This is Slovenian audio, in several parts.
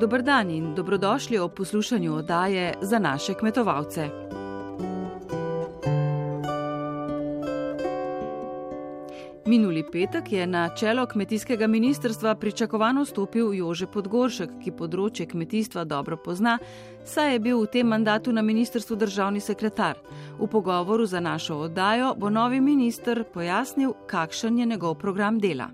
Dobr dan in dobrodošli ob poslušanju oddaje za naše kmetovalce. Minuli petek je na čelo kmetijskega ministrstva pričakovano stopil Jože Podgoršek, ki področje kmetijstva dobro pozna, saj je bil v tem mandatu na ministrstvu državni sekretar. V pogovoru za našo oddajo bo novi minister pojasnil, kakšen je njegov program dela.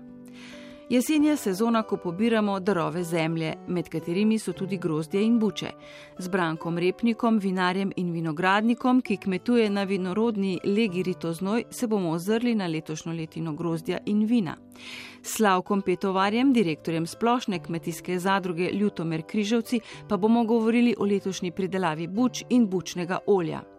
Jesen je sezona, ko pobiramo darove zemlje, med katerimi so tudi grozdje in buče. Z Brankom Repnikom, vinarjem in vinogradnikom, ki kmetuje na vinorodni legi Ritoznoj, se bomo ozrli na letošnjo letino grozdja in vina. Slavkom Petovarjem, direktorjem splošne kmetijske zadruge Ljutomer Križevci, pa bomo govorili o letošnji pridelavi buč in bučnega olja.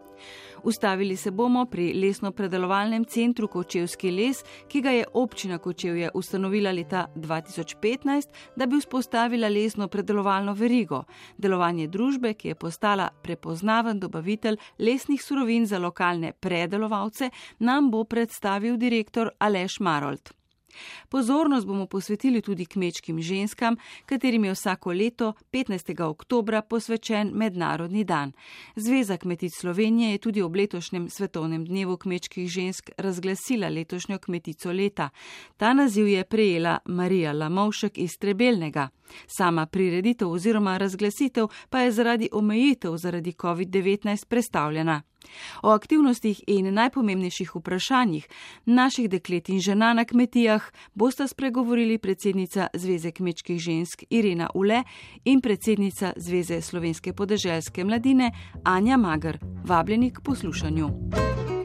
Ustavili se bomo pri lesno-predelovalnem centru Kočevski les, ki ga je občina Kočevje ustanovila leta 2015, da bi vzpostavila lesno-predelovalno verigo, delovanje družbe, ki je postala prepoznaven dobavitelj lesnih surovin za lokalne predelovalce, nam bo predstavil direktor Aleš Marold. Pozornost bomo posvetili tudi kmečkim ženskam, katerim je vsako leto 15. oktober posvečen Mednarodni dan. Zveza kmetic Slovenije je tudi ob letošnjem svetovnem dnevu kmečkih žensk razglasila letošnjo kmetico leta. Ta naziv je prejela Marija Lamovšek iz Trebelnega. Sama prireditev oziroma razglasitev pa je zaradi omejitev zaradi COVID-19 predstavljena. O aktivnostih in najpomembnejših vprašanjih naših deklet in žena na kmetijah bosta spregovorili predsednica Zveze kmečkih žensk Irena Ule in predsednica Zveze slovenske podeželske mladine Anja Magr. Vabljeni k poslušanju.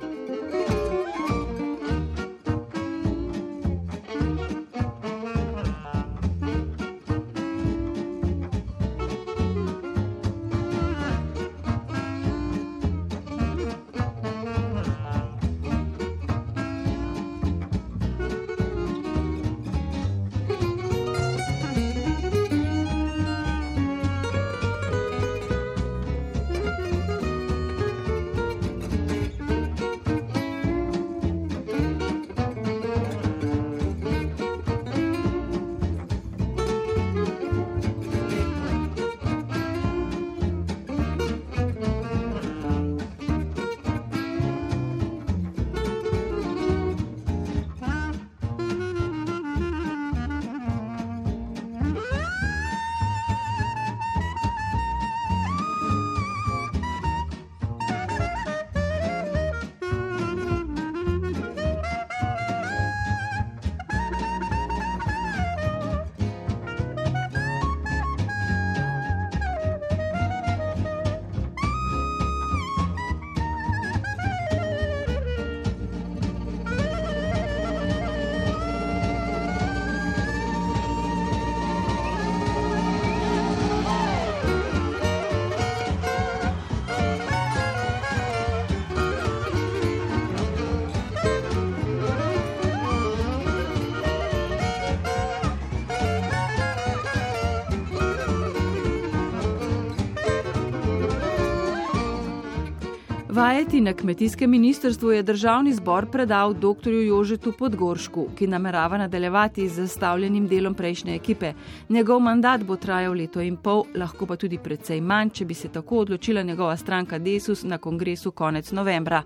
Vajeti na kmetijskem ministrstvu je državni zbor predal dr. Jožetu Podgoršku, ki namerava nadaljevati z zastavljenim delom prejšnje ekipe. Njegov mandat bo trajal leto in pol, lahko pa tudi precej manj, če bi se tako odločila njegova stranka Desus na kongresu konec novembra.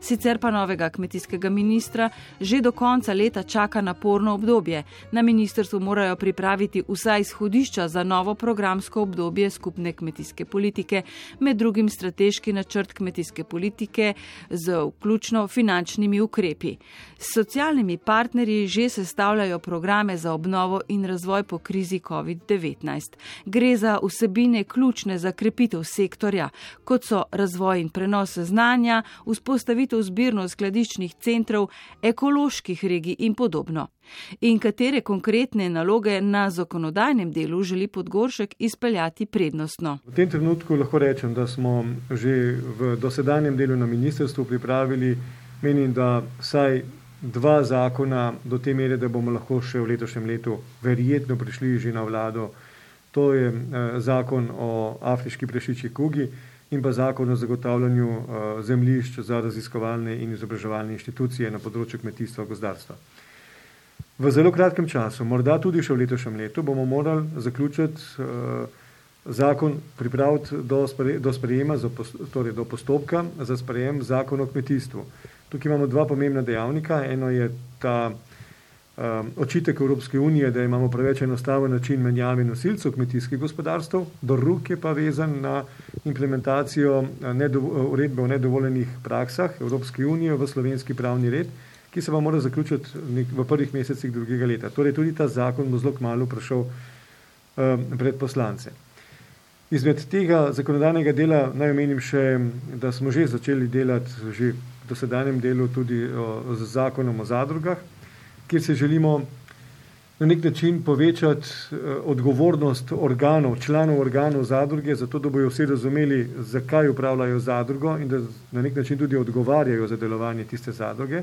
Sicer pa novega kmetijskega ministra že do konca leta čaka naporno obdobje. Na ministrstvu morajo pripraviti vsaj izhodišča za novo programsko obdobje skupne kmetijske politike, med drugim strateški načrt kmetijske politike z vključno finančnimi ukrepi. S socialnimi partnerji že sestavljajo programe za obnovo in razvoj po krizi COVID-19. Gre za vsebine ključne za krepitev sektorja, kot so razvoj in prenos znanja, vzpostavitev zbirno-skladiščnih centrov, ekoloških regij in podobno. In katere konkretne naloge na zakonodajnem delu želi Podgoršek izpeljati prednostno? V tem trenutku lahko rečem, da smo že v dosedanjem delu na ministrstvu pripravili, menim, da vsaj dva zakona do te mere, da bomo lahko še v letošnjem letu verjetno prišli že na vlado. To je eh, zakon o afriški prešiči kugi in pa zakon o zagotavljanju eh, zemljišč za raziskovalne in izobraževalne inštitucije na področju kmetijstva in gozdarstva. V zelo kratkem času, morda tudi še v letošnjem letu, bomo morali zaključiti uh, zakon pripraviti do, spre, do sprejema, torej do postopka za sprejem zakon o kmetijstvu. Tukaj imamo dva pomembna dejavnika. Eno je ta um, očitek Evropske unije, da imamo preveč enostaven način menjave nosilcev kmetijskih gospodarstv, drug je pa vezan na implementacijo uredbe o nedovoljenih praksah Evropske unije v slovenski pravni red, ki se pa mora zaključiti v prvih mesecih drugega leta. Torej tudi ta zakon bo zelo kmalo prišel um, pred poslance. Izmed tega zakonodajnega dela naj omenim še, da smo že začeli delati že v dosedanjem delu tudi o, z zakonom o zadrugah, kjer se želimo na nek način povečati eh, odgovornost organov, članov organov zadruge, zato da bojo vsi razumeli, zakaj upravljajo zadrugo in da na nek način tudi odgovarjajo za delovanje tiste zadruge,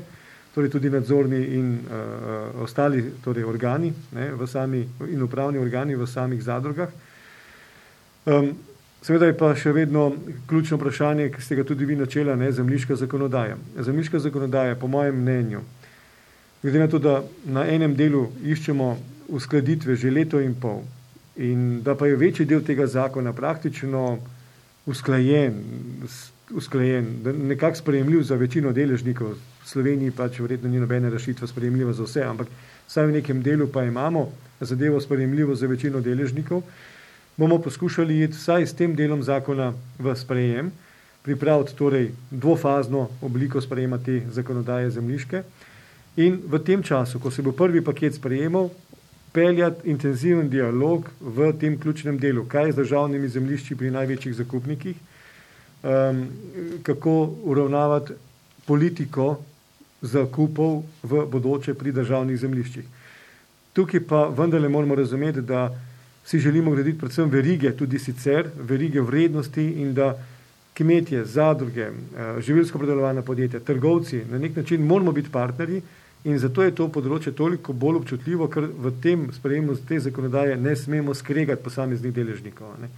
torej tudi nadzorni in uh, ostali torej organi ne, v sami, in upravni organi v samih zadrugah. Um, seveda je pa še vedno ključno vprašanje, ki ste ga tudi vi načela, ne, zemljiška zakonodaja. Zemljiška zakonodaja, po mojem mnenju, glede na to, da na enem delu iščemo uskladitve že leto in pol in da pa je večji del tega zakona praktično usklajen, usklajen nekako sprejemljiv za večino deležnikov, Sloveniji pač verjetno ni nobene rešitve sprejemljiva za vse, ampak vsaj v nekem delu pa imamo zadevo sprejemljivo za večino deležnikov, bomo poskušali iti vsaj s tem delom zakona v sprejem, pripraviti torej dvofazno obliko sprejema te zakonodaje zemljiške, in v tem času, ko se bo prvi paket sprejemal, peljati intenziven dialog v tem ključnem delu, kaj je z državnimi zemljišči pri največjih zakupnikih, um, kako uravnavati politiko zakupov v bodoče pri državnih zemljiščih. Tukaj pa vendarle moramo razumeti, da si želimo graditi predvsem verige, tudi sicer verige vrednosti in da kmetje, zadruge, eh, živilsko predelovalna podjetja, trgovci, na nek način moramo biti partnerji, In zato je to področje toliko bolj občutljivo, ker v tem sprejemu te zakonodaje ne smemo skregati posameznih deležnikov. Ne.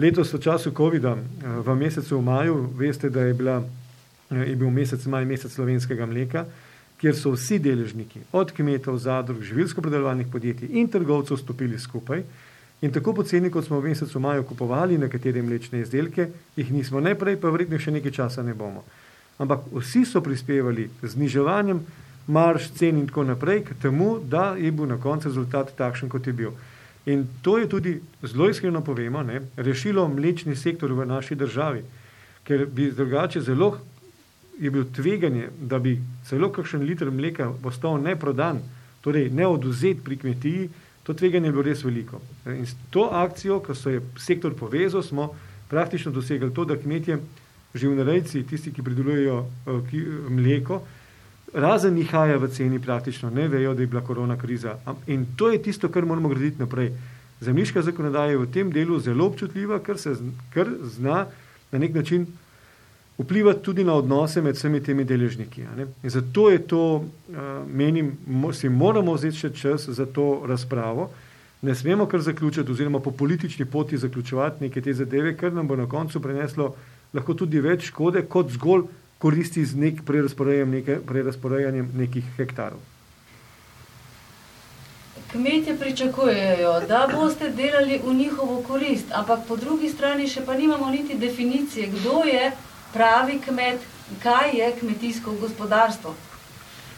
Letos v času COVID-a, eh, v mesecu maju, veste, da je, bila, je bil mesec maj, mesec slovenskega mleka, kjer so vsi deležniki, od kmetov, zadrug, živilsko-predelovalnih podjetij in trgovcev stopili skupaj. In tako poceni, kot smo v mesecu maju kupovali nekatere mlečne izdelke, jih nismo najprej, pa verjetno še nekaj časa ne bomo. Ampak vsi so prispevali z zniževanjem marš, cen in tako naprej, k temu, da je bil na koncu rezultat takšen, kot je bil. In to je tudi, zelo iskreno povemo, ne, rešilo mlečni sektor v naši državi, ker bi drugače zelo je bil tveganje, da bi celo kakšen liter mleka postal neprodan, torej neoduzet pri kmetiji, to tveganje je bilo res veliko. In s to akcijo, ko se je sektor povezal, smo praktično dosegli to, da kmetje, živnorejci, tisti, ki pridelujejo uh, mleko, razen nihaja v ceni, praktično ne vejo, da je bila korona kriza. In to je tisto, kar moramo graditi naprej. Zemljiška zakonodaja je v tem delu zelo občutljiva, ker se ker zna na nek način vplivati tudi na odnose med vsemi temi deležniki. Zato je to, uh, menim, si moramo vzeti še čas za to razpravo. Ne smemo kar zaključiti, oziroma po politični poti zaključovati neke te zadeve, ker nam bo na koncu preneslo lahko tudi več škode, kot zgolj koristi z nek prerasporejanjem neke, nekih hektarov. Kmetje pričakujejo, da boste delali v njihovo korist, ampak po drugi strani še pa nimamo niti definicije, kdo je pravi kmet, kaj je kmetijsko gospodarstvo.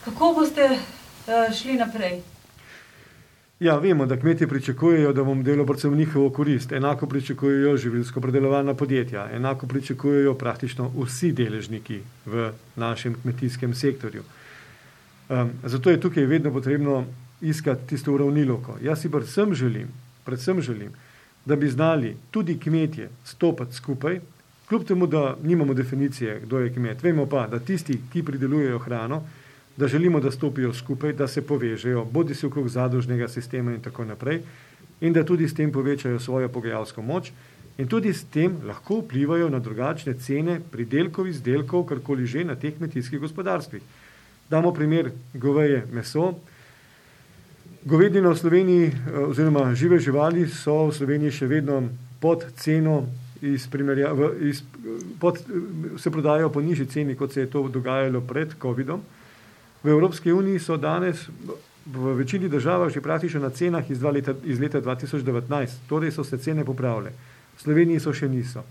Kako boste uh, šli naprej? Ja, vemo, da kmetje pričakujejo, da bomo delali predvsem v njihovo korist. Enako pričakujejo živilsko predelovalna podjetja, enako pričakujejo praktično vsi deležniki v našem kmetijskem sektorju. Um, zato je tukaj vedno potrebno iskati tisto uravnilovko. Jaz si predvsem želim, predvsem želim, da bi znali tudi kmetje stopiti skupaj, kljub temu, da nimamo definicije, kdo je kmet. Vemo pa, da tisti, ki pridelujejo hrano, da želimo, da stopijo skupaj, da se povežejo, bodi si okrog zadružnega sistema in tako naprej, in da tudi s tem povečajo svojo pogajalsko moč in tudi s tem lahko vplivajo na drugačne cene pridelkov, izdelkov, karkoli že na teh kmetijskih gospodarstvih. Damo primer goveje meso. Govedina v Sloveniji, eh, oziroma žive živali, so v Sloveniji še vedno pod ceno, iz iz, pod, se prodajajo po nižji ceni, kot se je to dogajalo pred COVID-om. V Evropski uniji so danes v večini držav že praktično na cenah iz, leta, iz leta 2019, torej so se cene popravile. V Sloveniji so še niso.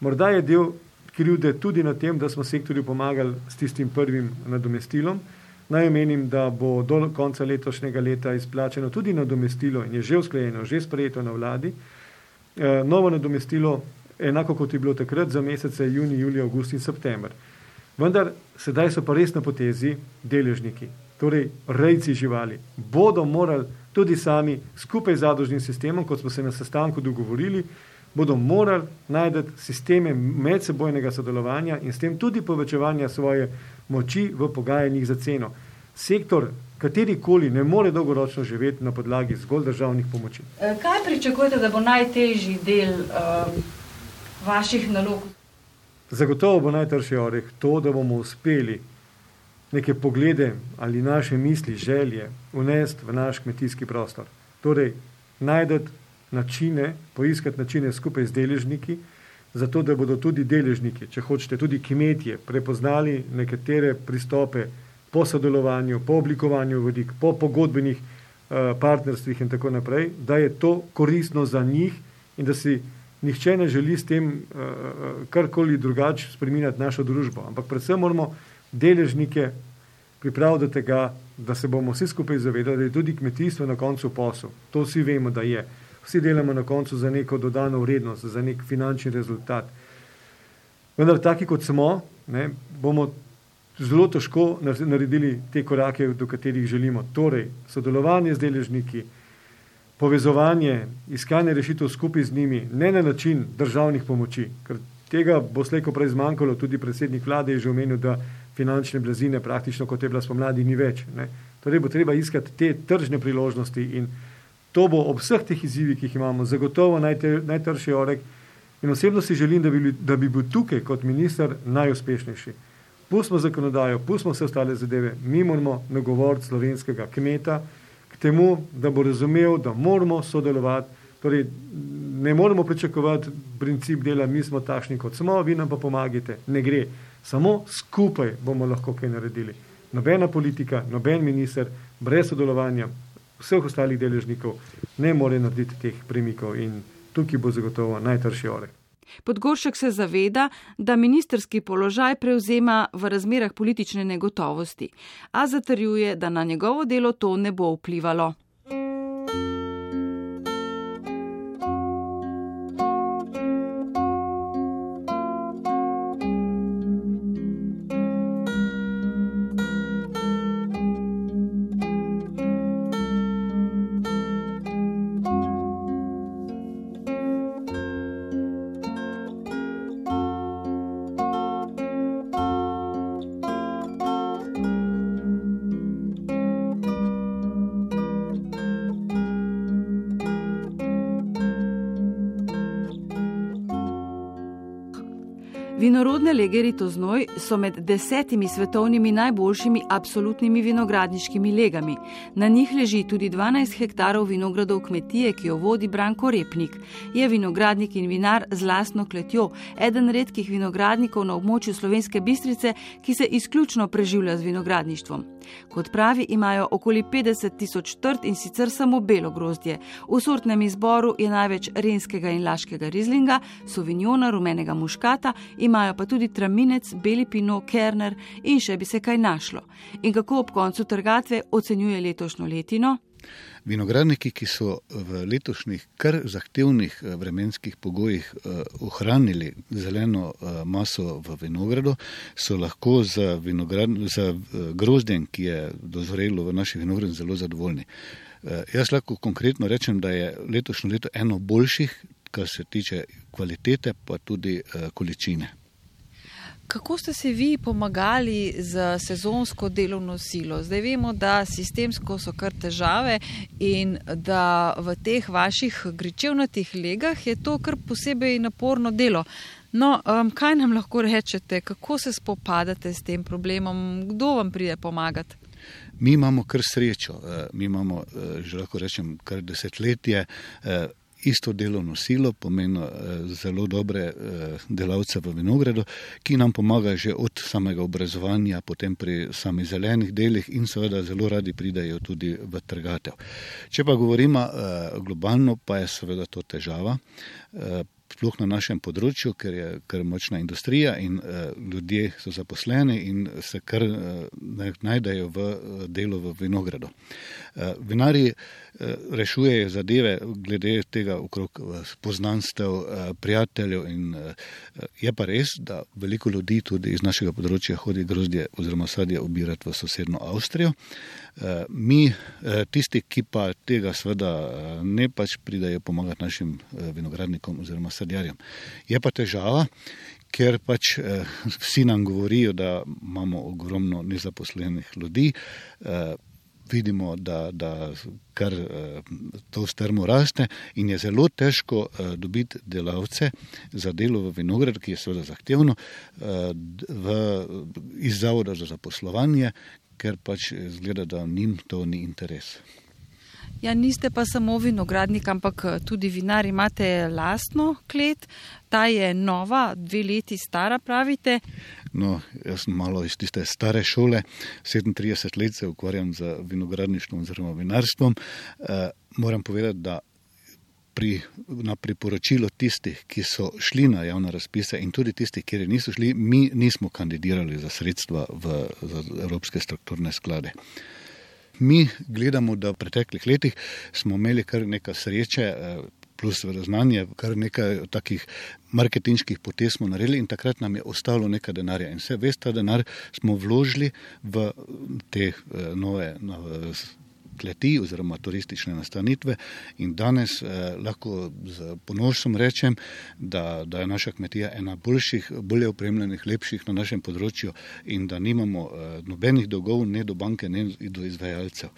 Morda je del krivde tudi na tem, da smo sektorju pomagali s tistim prvim nadomestilom. Naj omenim, da bo do konca letošnjega leta izplačeno tudi nadomestilo in je že usklajeno, že sprejeto na vladi. E, novo nadomestilo, enako kot je bilo takrat za mesece juni, julij, august in september. Vendar sedaj so pa res na potezi deležniki, torej rejci živali. Bodo morali tudi sami skupaj z zadožnim sistemom, kot smo se na sestanku dogovorili, bodo morali najti sisteme medsebojnega sodelovanja in s tem tudi povečevanja svoje moči v pogajanjih za ceno. Sektor, katerikoli, ne more dolgoročno živeti na podlagi zgolj državnih pomoči. E, kaj pričakujete, da bo najtežji del um, vaših nalog? Zagotovo bo najtrši oreh to, da bomo uspeli neke poglede ali naše misli, želje unesti v naš kmetijski prostor. Torej, najdete načine, poiskati načine skupaj z deležniki, zato da bodo tudi deležniki, če hočete, tudi kmetje, prepoznali nekatere pristope po sodelovanju, po oblikovanju vodik, po pogodbenih uh, partnerstvih in tako naprej, da je to koristno za njih in da si nihče ne želi s tem uh, karkoli drugače spreminjati našo družbo. Ampak predvsem moramo deležnike pripraviti do tega, da se bomo vsi skupaj zavedali, da je tudi kmetijstvo na koncu posel. To vsi vemo, da je vsi delamo na koncu za neko dodano vrednost, za nek finančni rezultat. Vendar, taki kot smo, ne, bomo zelo težko naredili te korake, do katerih želimo. Torej, sodelovanje z deležniki, povezovanje, iskanje rešitev skupaj z njimi, ne na način državnih pomoči, ker tega bo slejko prej zmanjkalo, tudi predsednik vlade je že omenil, da finančne blazine praktično, kot je bila spomladi, ni več. Ne. Torej bo treba iskati te tržne priložnosti in To bo ob vseh teh izzivih, ki jih imamo, zagotovo najtrši orek. In osebno si želim, da bi, da bi bil tukaj kot minister najuspešnejši. Pustimo zakonodajo, pustimo vse ostale zadeve. Mi moramo nagovoriti slovenskega kmeta k temu, da bo razumel, da moramo sodelovati. Torej, ne moremo pričakovati princip dela, mi smo takšni, kot smo, vi nam pa pomagate. Ne gre. Samo skupaj bomo lahko kaj naredili. Nobena politika, noben minister, brez sodelovanja, vseh ostalih deležnikov ne more narediti teh premikov in tukaj bo zagotovo najtrši oreh. Podgoršek se zaveda, da ministerski položaj prevzema v razmerah politične negotovosti, a zatrjuje, da na njegovo delo to ne bo vplivalo. Vinorodne lege Ritoznoj so med desetimi svetovnimi najboljšimi absolutnimi vinogradniškimi legami. Na njih leži tudi 12 hektarov vinogradov kmetije, ki jo vodi Branko Repnik. Je vinogradnik in vinar z lastno kletjo, eden redkih vinogradnikov na območju Slovenske bistrice, ki se izključno preživlja z vinogradništvom. Kot pravi, imajo okoli 50 tisoč trt in sicer samo belo grozdje. V sortnem izboru je največ renskega in laškega rizlinga, sovinjona, rumenega muškata, imajo pa tudi traminec, beli pino, kerner in še bi se kaj našlo. In kako ob koncu trgatve ocenjuje letošnjo letino? Vinogradniki, ki so v letošnjih kar zahtevnih eh, vremenskih pogojih eh, ohranili zeleno eh, maso v vinogradu, so lahko za, za grozdjem, ki je dozorelo v naših vinogradih, zelo zadovoljni. Jaz lahko konkretno rečem, da je letošnje leto eno boljših, kar se tiče kvalitete, pa tudi količine. Kako ste se vi pomagali z sezonsko delovno silo? Zdaj vemo, da sistemsko so kar težave in da v teh vaših gričevnatih legah je to kar posebej naporno delo. No, um, kaj nam lahko rečete, kako se spopadate s tem problemom, kdo vam pride pomagati? Mi imamo kar srečo, eh, mi imamo, eh, že lahko rečem, kar desetletje eh, isto delovno silo, pomeni zelo dobre delavce v vinogradu, ki nam pomagajo že od samega obrazovanja, potem pri samih zelenih delih in seveda zelo radi pridajo tudi v trgatev. Če pa govorimo globalno, pa je seveda to težava sploh na našem področju, ker je kar močna industrija in uh, ljudje so zaposleni in se kar uh, najdejo v delu v vinogradu. Vinari uh, rešujejo zadeve glede tega okrog uh, poznanstev, uh, prijateljev in je pa res, da veliko ljudi tudi iz našega področja hodi grozdje oziroma sadje obirati v sosedno Avstrijo. Mi, tisti, ki pa tega seveda ne pač pridajo pomagati našim vinogradnikom oziroma sadjarjem. Je pa težava, ker pač eh, vsi nam govorijo, da imamo ogromno nezaposlenih ljudi. Eh, vidimo, da, da kar eh, to strmo raste in je zelo težko eh, dobiti delavce za delo v vinograd, ki je seveda zahtevno, eh, v, iz zavoda za zaposlovanje, ker pač zgleda, da njim to ni interes. Ja, niste pa samo vinogradnik, ampak eh, tudi vinar, imate lastno klet, ta je nova, dve leti stara, pravite. No, jaz sem malo iz tiste stare šole, 37 let se ukvarjam z vinogradništvom oziroma vinarstvom. E, moram povedati, da pri, na priporočilo tistih, ki so šli na javne razpise in tudi tistih, ki niso šli, mi nismo kandidirali za sredstva v za Evropske strukturne sklade. Mi gledamo, da v preteklih letih smo imeli kar nekaj sreče. Eh, plus znanje, kar nekaj takih marketinških potez smo naredili, in takrat nam je ostalo nekaj denarja. In vse, veste, ta denar smo vložili v te uh, nove, nove kleti oziroma turistične nastanitve. In danes eh, lahko z ponosom rečem, da, da je naša kmetija ena boljših, bolje opremljenih, lepših na našem področju in da nimamo eh, nobenih dolgov ne do banke, ne do izvajalcev.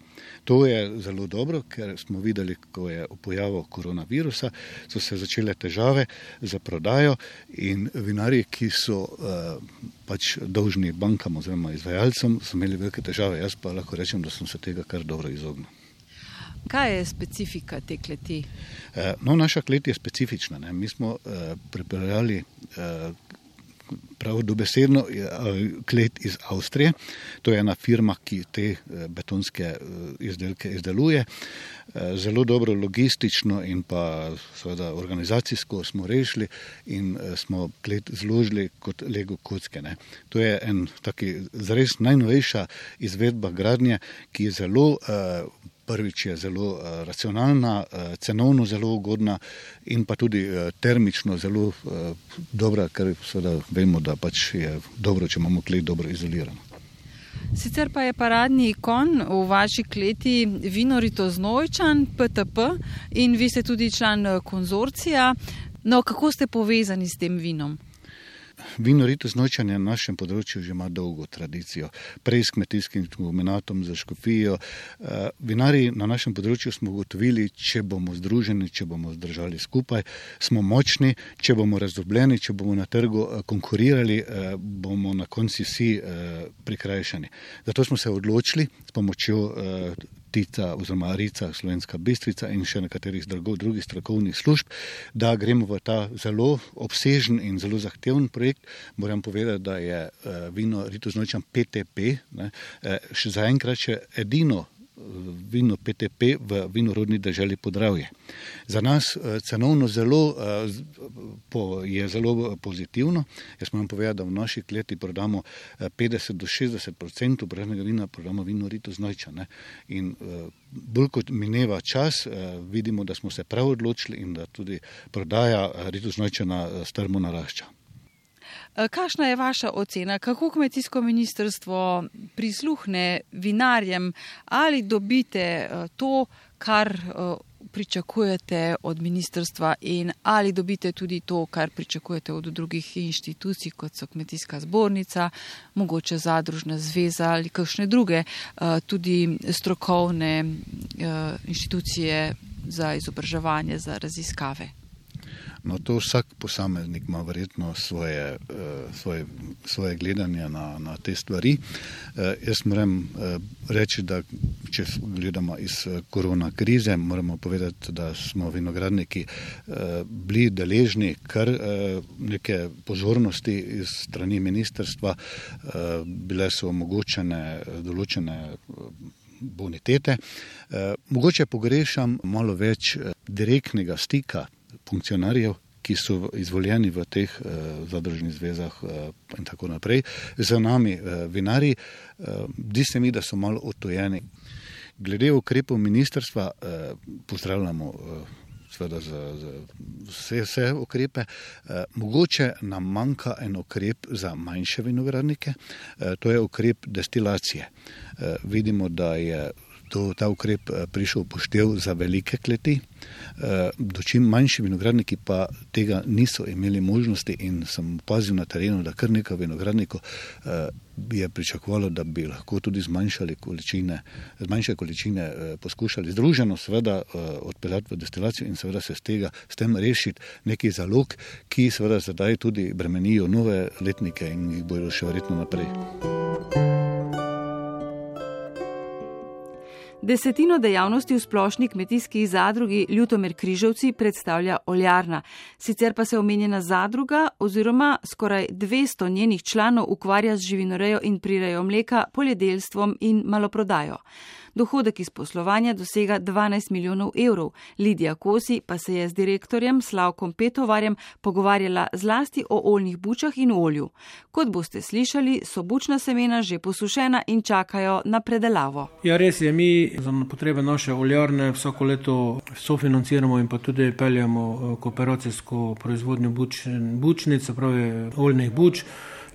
To je zelo dobro, ker smo videli, ko je v pojavu koronavirusa, so se začele težave za prodajo in vinari, ki so uh, pač dolžni bankam oziroma izvajalcem, so imeli velike težave. Jaz pa lahko rečem, da sem se tega kar dobro izognil. Kaj je specifika te kleti? Uh, no, naša klet je specifična. Ne? Mi smo uh, pripeljali uh, prav dobesedno klet iz Avstrije. To je ena firma, ki te eh, betonske eh, izdelke izdeluje. Eh, zelo dobro logistično in pa seveda organizacijsko smo rešili in smo klet zložili kot lego kocke. Ne. To je en taki zares najnovejša izvedba gradnje, ki je zelo prvič je zelo uh, racionalna, uh, cenovno zelo ugodna in pa tudi uh, termično zelo dobra, ker seveda vemo, da pač je dobro, če imamo klet dobro izolirano. Sicer pa je paradni ikon v vaši kleti Vinorito Znojčan, PTP in vi ste tudi član konzorcija. No, kako ste povezani s tem vinom? Vino Rito Znočanje na našem področju že ima dolgo tradicijo, prej s kmetijskim kombinatom za škofijo. Eh, vinari na našem področju smo ugotovili, če bomo združeni, če bomo zdržali skupaj, smo močni, če bomo razdobljeni, če bomo na trgu eh, konkurirali, eh, bomo na konci vsi prikrajšani. Zato smo se odločili s pomočjo Tica oziroma Rica, Slovenska bistrica in še nekaterih drugih strokovnih služb, da gremo v ta zelo obsežen in zelo zahteven projekt. Moram povedati, da je uh, vino Rito Znočan PTP, ne, uh, še zaenkrat še edino vino PTP v vinorodni državi Podravje. Za nas eh, cenovno zelo, eh, je zelo pozitivno. Jaz moram povedati, da v naši kleti prodamo 50 eh, do 60 odstotkov praznega vina, prodamo vino Rito Znojča. Ne? In bolj kot mineva čas, vidimo, da smo se prav odločili in da tudi prodaja Rito Znojča na strmo narašča. Eh, kakšna je vaša ocena, kako kmetijsko ministrstvo prisluhne vinarjem? Ali dobite eh, to, kar eh, pričakujete od ministrstva? In ali dobite tudi to, kar pričakujete od drugih inštitucij, kot so kmetijska zbornica, mogoče zadružna zveza ali kakšne druge tudi strokovne inštitucije za izobraževanje, za raziskave. No, to vsak posameznik ima verjetno svoje, svoje, svoje gledanje na, na te stvari. Jaz moram reči, da če gledamo iz korona krize, moramo povedati, da smo vinogradniki bili deležni kar neke pozornosti iz strani ministerstva, bile so omogočene določene bonitete. Eh, mogoče pogrešam malo več eh, direktnega stika funkcionarjev, ki so izvoljeni v teh eh, zadružnih zvezah in tako naprej, za nami vinari. Zdi se mi, da so malo otojeni. Glede ukrepov ministrstva pozdravljamo seveda za, za vse, vse ukrepe. Mogoče nam manjka en ukrep za manjše vinogradnike, to je ukrep destilacije. Vidimo, da je to, ta ukrep eh, prišel poštev za velike kleti, eh, dočim manjši vinogradniki pa tega niso imeli možnosti in sem opazil na terenu, da kar nekaj vinogradnikov eh, je pričakovalo, da bi lahko tudi zmanjšali količine, zmanjšali količine poskušali združeno seveda odpeljati v destilacijo in seveda se s, tega, s tem rešiti neki zalog, ki seveda zdaj tudi bremenijo nove letnike in jih bojo še verjetno naprej. Desetino dejavnosti v splošni kmetijski zadrugi Ljutomer Križovci predstavlja oljarna, sicer pa se omenjena zadruga oziroma skoraj 200 njenih članov ukvarja z živinorejo in prirejo mleka, poljedelstvom in maloprodajo. Dohodek iz poslovanja dosega 12 milijonov evrov. Lidija Kosi pa se je z direktorjem Slavkom Petovarjem pogovarjala zlasti o oljnih bučah in olju. Kot boste slišali, so bučna semena že posušena in čakajo na predelavo. Ja, res je, mi za potrebe naše oljarne vsako leto sofinanciramo in pa tudi peljamo eh, kooperacijsko proizvodnjo buč, bučnic, pravi oljnih buč.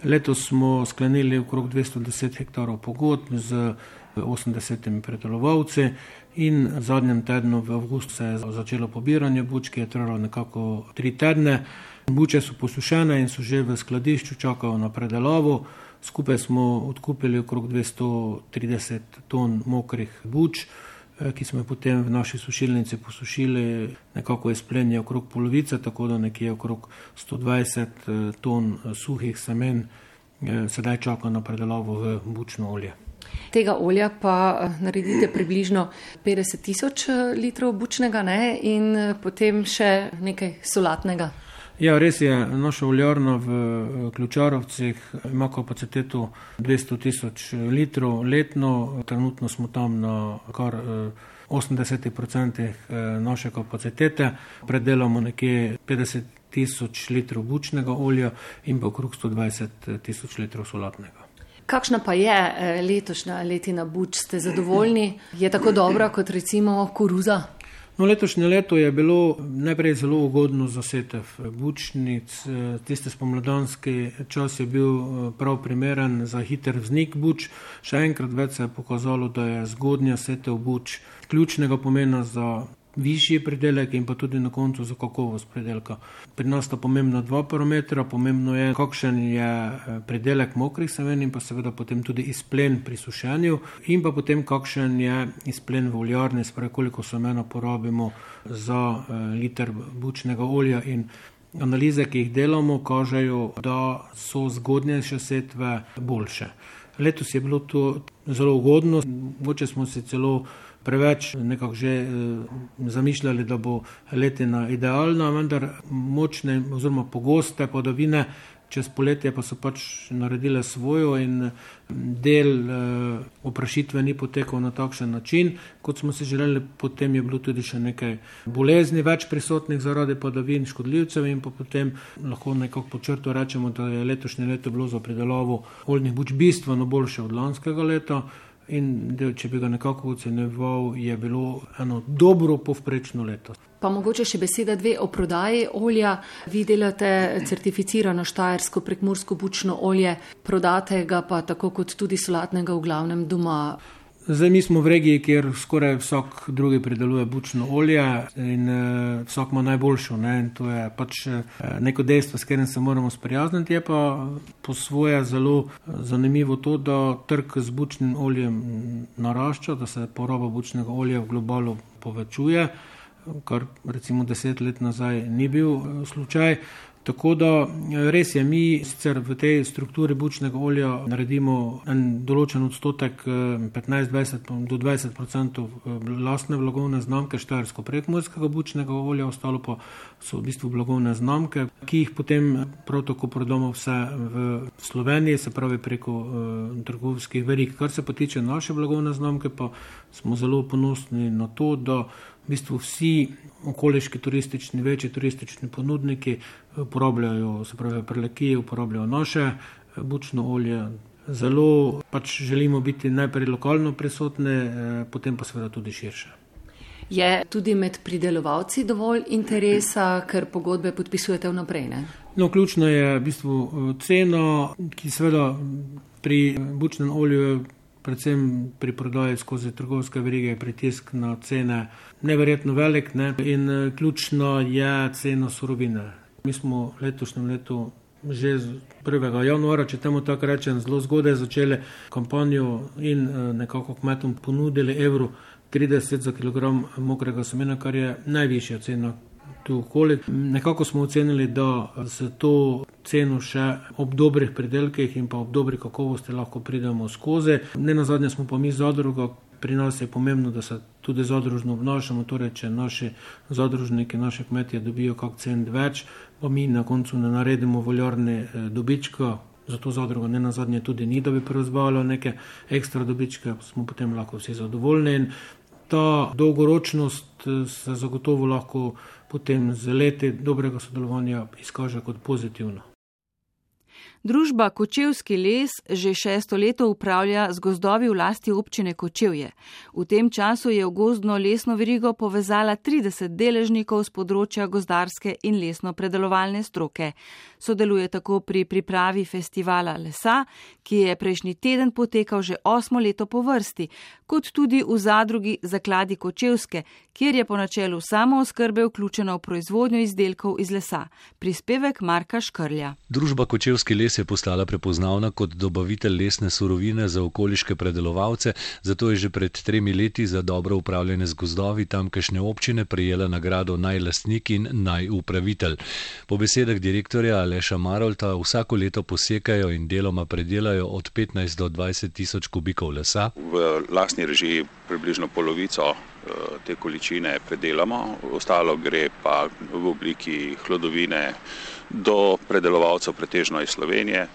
Letos smo sklenili okrog 210 hektarov pogodb z 80 predelovalci in v zadnjem tednu v avgustu se je začelo pobiranje buč, ki je trajalo nekako tri tedne. Buče so posušene in so že v skladišču, čakajo na predelavo. Skupaj smo odkupili okrog 230 ton mokrih buč, eh, ki smo jih potem v naši sušilnici posušili, nekako je splenje okrog polovice, tako da nekje okrog 120 eh, ton eh, suhih semen sedaj čaka na predelavo v bučno olje. Tega olja pa eh, naredite približno 50 tisoč eh, litrov bučnega ne? in eh, potem še nekaj solatnega. Ja, res je, naša oljarna v Ključarovcih ima kapaciteto 200 tisoč litrov letno, trenutno smo tam na kar 80% naše kapacitete, predelamo nekje 50 tisoč litrov bučnega olja in pa okrog 120 tisoč litrov solatnega. Kakšna pa je eh, letošnja letina buč? Ste zadovoljni? Je tako dobra kot recimo koruza? No, letošnje leto je bilo najprej zelo ugodno za setev bučnic. Eh, tiste spomladanski čas je bil eh, prav primeren za hiter vznik buč. Še enkrat več se je pokazalo, da je zgodnja setev buč ključnega pomena za višji pridelek in pa tudi na koncu za kakovost pridelka. Pri nas sta pomembna dva parametra. Pomembno je, kakšen je eh, pridelek mokrih semen in pa seveda potem tudi izplen pri sušenju in pa potem kakšen je izplen v oljarni, sprej koliko semena porabimo za eh, liter bučnega olja in analize, ki jih delamo, kažejo, da so zgodnejše setve boljše. Letos je bilo to zelo ugodno, moče smo se celo preveč nekako že eh, zamišljali, da bo letina idealna, vendar močne oziroma pogoste padavine čez poletje pa so pač naredile svojo in del eh, oprašitve ni potekal na takšen način, kot smo si želeli. Potem je bilo tudi še nekaj bolezni več prisotnih zaradi padavin škodljivcev in potem lahko nekako počrto rečemo, da je letošnje leto bilo za pridelavo oljnih buč bistveno boljše od lanskega leta. In del, če bi ga nekako ocenjeval, je bilo eno dobro povprečno leto. Pa mogoče še beseda dve o prodaji olja. Vi delate certificirano štajersko prekmursko bučno olje, prodate ga pa tako kot tudi solatnega v glavnem doma. Zdaj mi smo v regiji, kjer skoraj vsak drugi prideluje bučno olje in uh, vsak ima najboljšo. Ne? To je pač uh, neko dejstvo, s katerim se moramo sprijazniti. Je pa po svoje zelo eh, zanimivo to, da trg z bučnim oljem narašča, da se poraba bučnega olja v globalu povečuje. kar recimo deset let nazaj ni bil slučaj. Tako da res je, mi sicer v tej strukturi bučnega olja naredimo en določen odstotek, 15-20 do 20 odstotkov lastne blagovne znamke štajersko prekmorskega bučnega olja, ostalo pa so v bistvu blagovne znamke, ki jih potem prav tako prodamo vse v Sloveniji, se pravi preko uh, trgovskih verik. Kar se pa tiče naše blagovne znamke, pa smo zelo ponosni na to, da v bistvu vsi okoliški turistični, večji turistični ponudniki uporabljajo, se pravi, prelekije, uporabljajo naše eh, bučno olje. Zelo pač želimo biti najprej lokalno prisotni, eh, potem pa seveda tudi širše. Je tudi med pridelovalci dovolj interesa, ker pogodbe podpisujete vnaprej? No, ključno je v bistvu eh, ceno, ki seveda pri bučnem olju, predvsem pri prodaji skozi trgovske verige, pritisk na cene neverjetno velik ne? in ključno je cena surovine. Mi smo letošnjem letu že 1. januara, če temu tako rečem, zelo zgodaj začeli kampanjo in eh, nekako kmetom ponudili evro 30 za kilogram mokrega semena, kar je najvišja cena. Nekako smo ocenili, da za to ceno še ob dobrih pridelkih in pa ob dobri kakovosti lahko pridemo skozi. Ne na zadnje smo pa mi zadruga, Pri nas je pomembno, da se tudi zadružno obnašamo, torej če naši zadružniki, naše kmetje dobijo kak cent več, pa mi na koncu ne naredimo voljarne eh, dobička, zato zadruga ne na zadnje tudi ni, da bi proizvalo neke ekstra dobičke, smo potem lahko vsi zadovoljni in ta dolgoročnost eh, se zagotovo lahko potem z leti dobrega sodelovanja izkaže kot pozitivno. Družba Kočevski les že šesto leto upravlja z gozdovi v lasti občine Kočevje. V tem času je v gozdno lesno verigo povezala 30 deležnikov z področja gozdarske in lesno predelovalne stroke. Sodeluje tako pri pripravi festivala lesa, ki je prejšnji teden potekal že osmo leto po vrsti, kot tudi v zadrugi Zakladi Kočevske, kjer je po načelu samo oskrbe vključena v proizvodnjo izdelkov iz lesa. Prispevek Marka Škrlja. Družba Kočevski les je postala prepoznavna kot dobavitelj lesne surovine za okoliške predelovalce, zato je že pred tremi leti za dobro upravljanje z gozdovi tamkajšnje občine prejela nagrado najlastnik in najupravitelj. Po besedah direktorja Aleša Marolta vsako leto posekajo in deloma predelajo od 15 do 20 tisoč kubikov lesa. V lastni režiji približno polovico eh, te količine predelamo, ostalo gre pa v obliki hlodovine do predelovalcev pretežno iz Slovenije.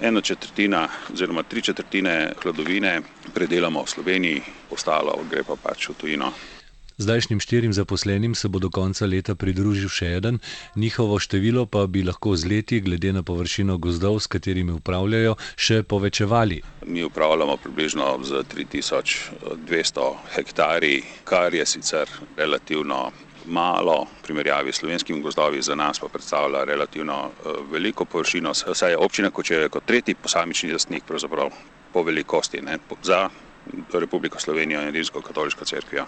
Eno četrtina oziroma tri četrtine hladovine predelamo v Sloveniji, ostalo gre pa pač v tujino. Zdajšnjim štirim zaposlenim se bo do konca leta pridružil še eden, njihovo število pa bi lahko z leti, glede na površino gozdov, s katerimi upravljajo, še povečevali. Mi upravljamo približno z 3200 hektarji, kar je sicer relativno malo, v primerjavi s slovenskimi gozdovi, za nas pa predstavlja relativno uh, veliko površino. Saj je občina Kočevje kot tretji posamični lastnik po velikosti ne, za Republiko Slovenijo in Rimsko katoliško crkvijo.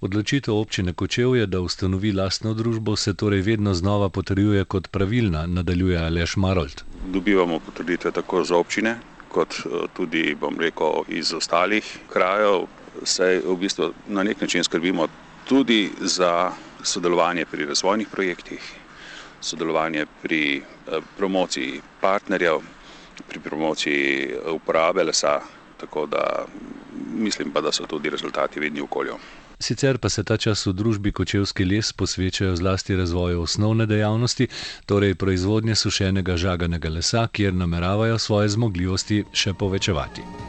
Odločitev občine Kočevje, da ustanovi lastno družbo, se torej vedno znova potrjuje kot pravilna, nadaljuje Aleš Marold. Dobivamo potrditve tako za občine, kot eh, tudi, bom rekel, iz ostalih krajev. Saj v bistvu na nek način skrbimo tudi za sodelovanje pri razvojnih projektih, sodelovanje pri eh, promociji partnerjev, pri promociji eh, uporabe lesa, tako da mislim pa, da so tudi rezultati vidni v okolju. Sicer pa se ta čas v družbi Kočevski les posvečajo zlasti razvoju osnovne dejavnosti, torej proizvodnje sušenega žaganega lesa, kjer nameravajo svoje zmogljivosti še povečevati.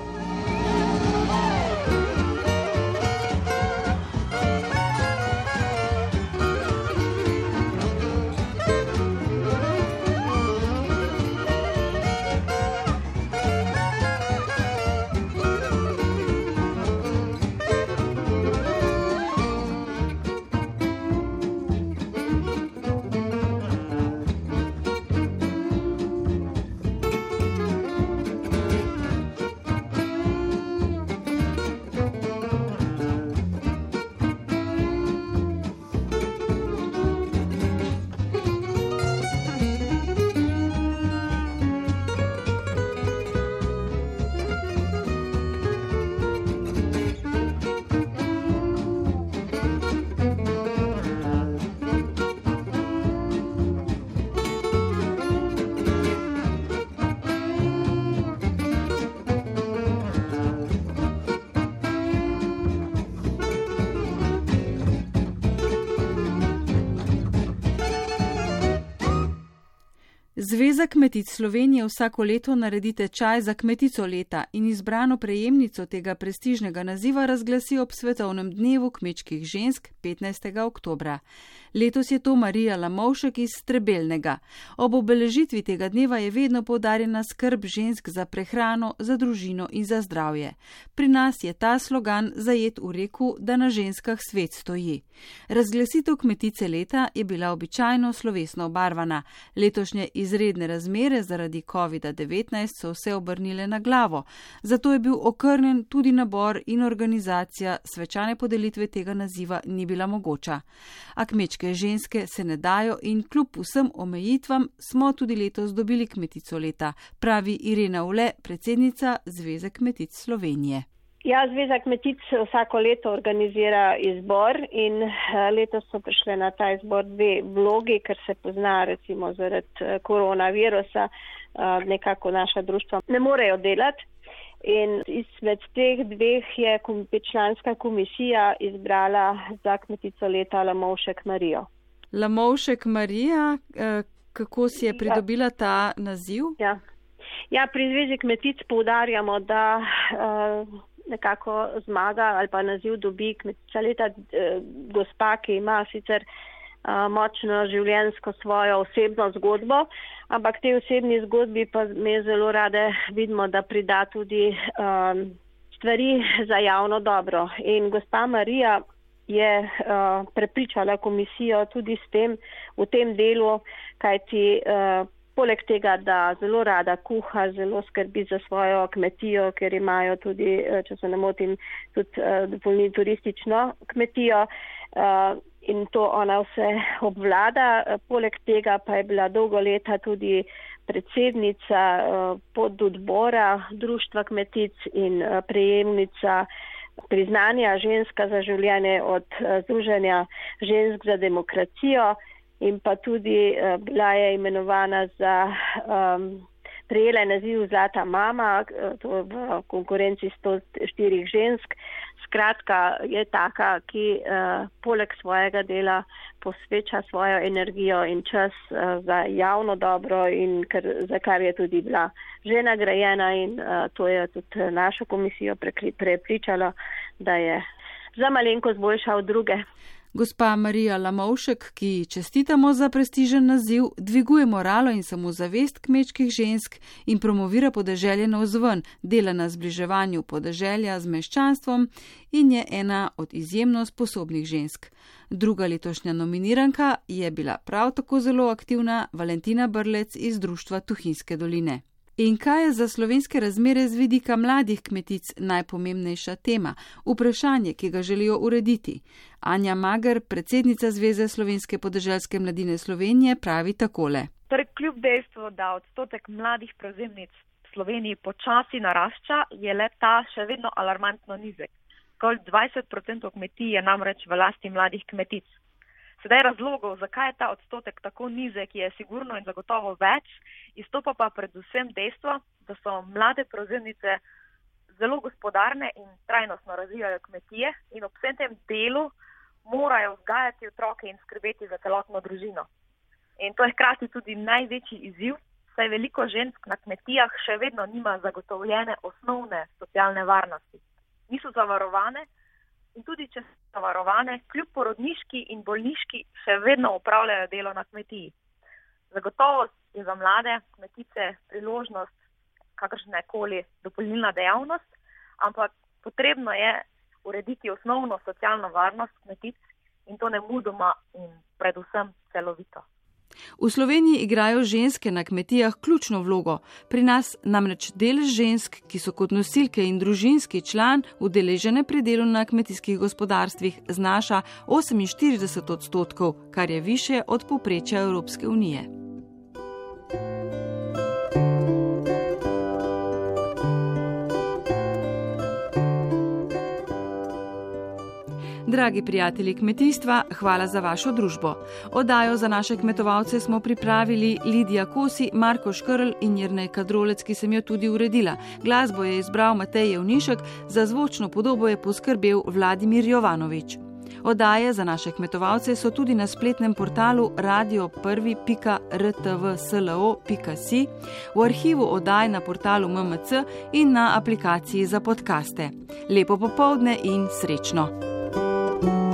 Zveza kmetic Slovenije vsako leto naredi tečaj za kmetico leta in izbrano prejemnico tega prestižnega naziva razglasi ob svetovnem dnevu kmečkih žensk 15. oktobra. Letos je to Marija Lamovšek iz Strebelnega. Ob obeležitvi tega dneva je vedno podarjena skrb žensk za prehrano, za družino in za zdravje. Pri nas je ta slogan zajet v reku, da na ženskah svet stoji. Razglasitev kmetice leta je bila običajno slovesno obarvana. Letošnje izredne razmere zaradi COVID-19 so vse obrnile na glavo, zato je bil okrnjen tudi nabor in organizacija svečane podelitve tega naziva ni bila mogoča. A kmečke ženske se ne dajo in kljub vsem omejitvam smo tudi letos dobili kmetico leta, pravi Irena Ule, predsednica Zveze kmetic Slovenije. Ja, Zveza kmetic vsako leto organizira izbor in eh, letos so prišle na ta izbor dve vlogi, ker se pozna recimo zaradi eh, koronavirusa, eh, nekako naša društva ne morejo delati. In izmed teh dveh je članska komisija izbrala za kmetico leta Lamovšek Marijo. Lamovšek Marija, kako si je ja. pridobila ta naziv? Ja. Ja, pri Zvezi kmetic poudarjamo, da uh, nekako zmaga ali pa naziv dobi kmetica leta eh, gospa, ki ima sicer eh, močno življensko svojo osebno zgodbo, ampak te osebni zgodbi pa me zelo rade vidimo, da prida tudi um, stvari za javno dobro. In gospa Marija je uh, prepričala komisijo tudi s tem v tem delu, kajti uh, Poleg tega, da zelo rada kuha, zelo skrbi za svojo kmetijo, ker imajo tudi, če se ne motim, tudi uh, dopolni turistično kmetijo in to ona vse obvlada. Poleg tega pa je bila dolgo leta tudi predsednica uh, pododbora Društva kmetic in uh, prejemnica priznanja ženska za življenje od Združenja žensk za demokracijo in pa tudi bila je imenovana za, um, prejela je naziv Zlata mama, uh, to v konkurenci 104 žensk. Skratka, je taka, ki uh, poleg svojega dela posveča svojo energijo in čas uh, za javno dobro in kar, za kar je tudi bila že nagrajena in uh, to je tudi našo komisijo prepričalo, da je za malenko zboljša od druge. Gospa Marija Lamovšek, ki čestitamo za prestižen naziv, dviguje moralo in samozavest kmečkih žensk in promovira podeželje na vzven, dela na zbliževanju podeželja z meščanstvom in je ena od izjemno sposobnih žensk. Druga letošnja nominiranka je bila prav tako zelo aktivna Valentina Brlec iz Društva Tuhinske doline. In kaj je za slovenske razmere z vidika mladih kmetic najpomembnejša tema, vprašanje, ki ga želijo urediti? Anja Mager, predsednica Zveze slovenske podeželske mladine Slovenije, pravi takole. Torej, kljub dejstvu, da odstotek mladih prevzemnic v Sloveniji počasi narašča, je le ta še vedno alarmantno nizek. Skolj 20% kmetij je namreč v lasti mladih kmetic. Sedaj razlogov, zakaj je ta odstotek tako nizek, je sigurno in zagotovo več, izstopa pa predvsem dejstvo, da so mlade prevzemnice zelo gospodarne in trajnostno razvijajo kmetije in ob vsem tem delu morajo vzgajati otroke in skrbeti za celotno družino. In to je hkrati tudi največji izziv, saj veliko žensk na kmetijah še vedno nima zagotovljene osnovne socialne varnosti. Niso zavarovane, in tudi če so zavarovane, kljub porodniški in bolniški, še vedno upravljajo delo na kmetiji. Zagotovo je za mlade kmetice priložnost, kakršna koli dopolnilna dejavnost, ampak potrebno je urediti osnovno socialno varnost kmetic in to ne mudoma in predvsem celovito. V Sloveniji igrajo ženske na kmetijah ključno vlogo. Pri nas namreč del žensk, ki so kot nosilke in družinski član udeležene pri delu na kmetijskih gospodarstvih, znaša 48 odstotkov, kar je više od poprečja Evropske unije. Dragi prijatelji kmetijstva, hvala za vašo družbo. Odajo za naše kmetovalce smo pripravili Lidija Kosi, Marko Škrl in Jrnej Kadrolec, ki sem jo tudi uredila. Glasbo je izbral Matej Jevnišek, za zvočno podobo je poskrbel Vladimir Jovanovič. Odaje za naše kmetovalce so tudi na spletnem portalu radio1.rtvslo.si, v arhivu oddaj na portalu MMC in na aplikaciji za podkaste. Lepo popovdne in srečno! thank you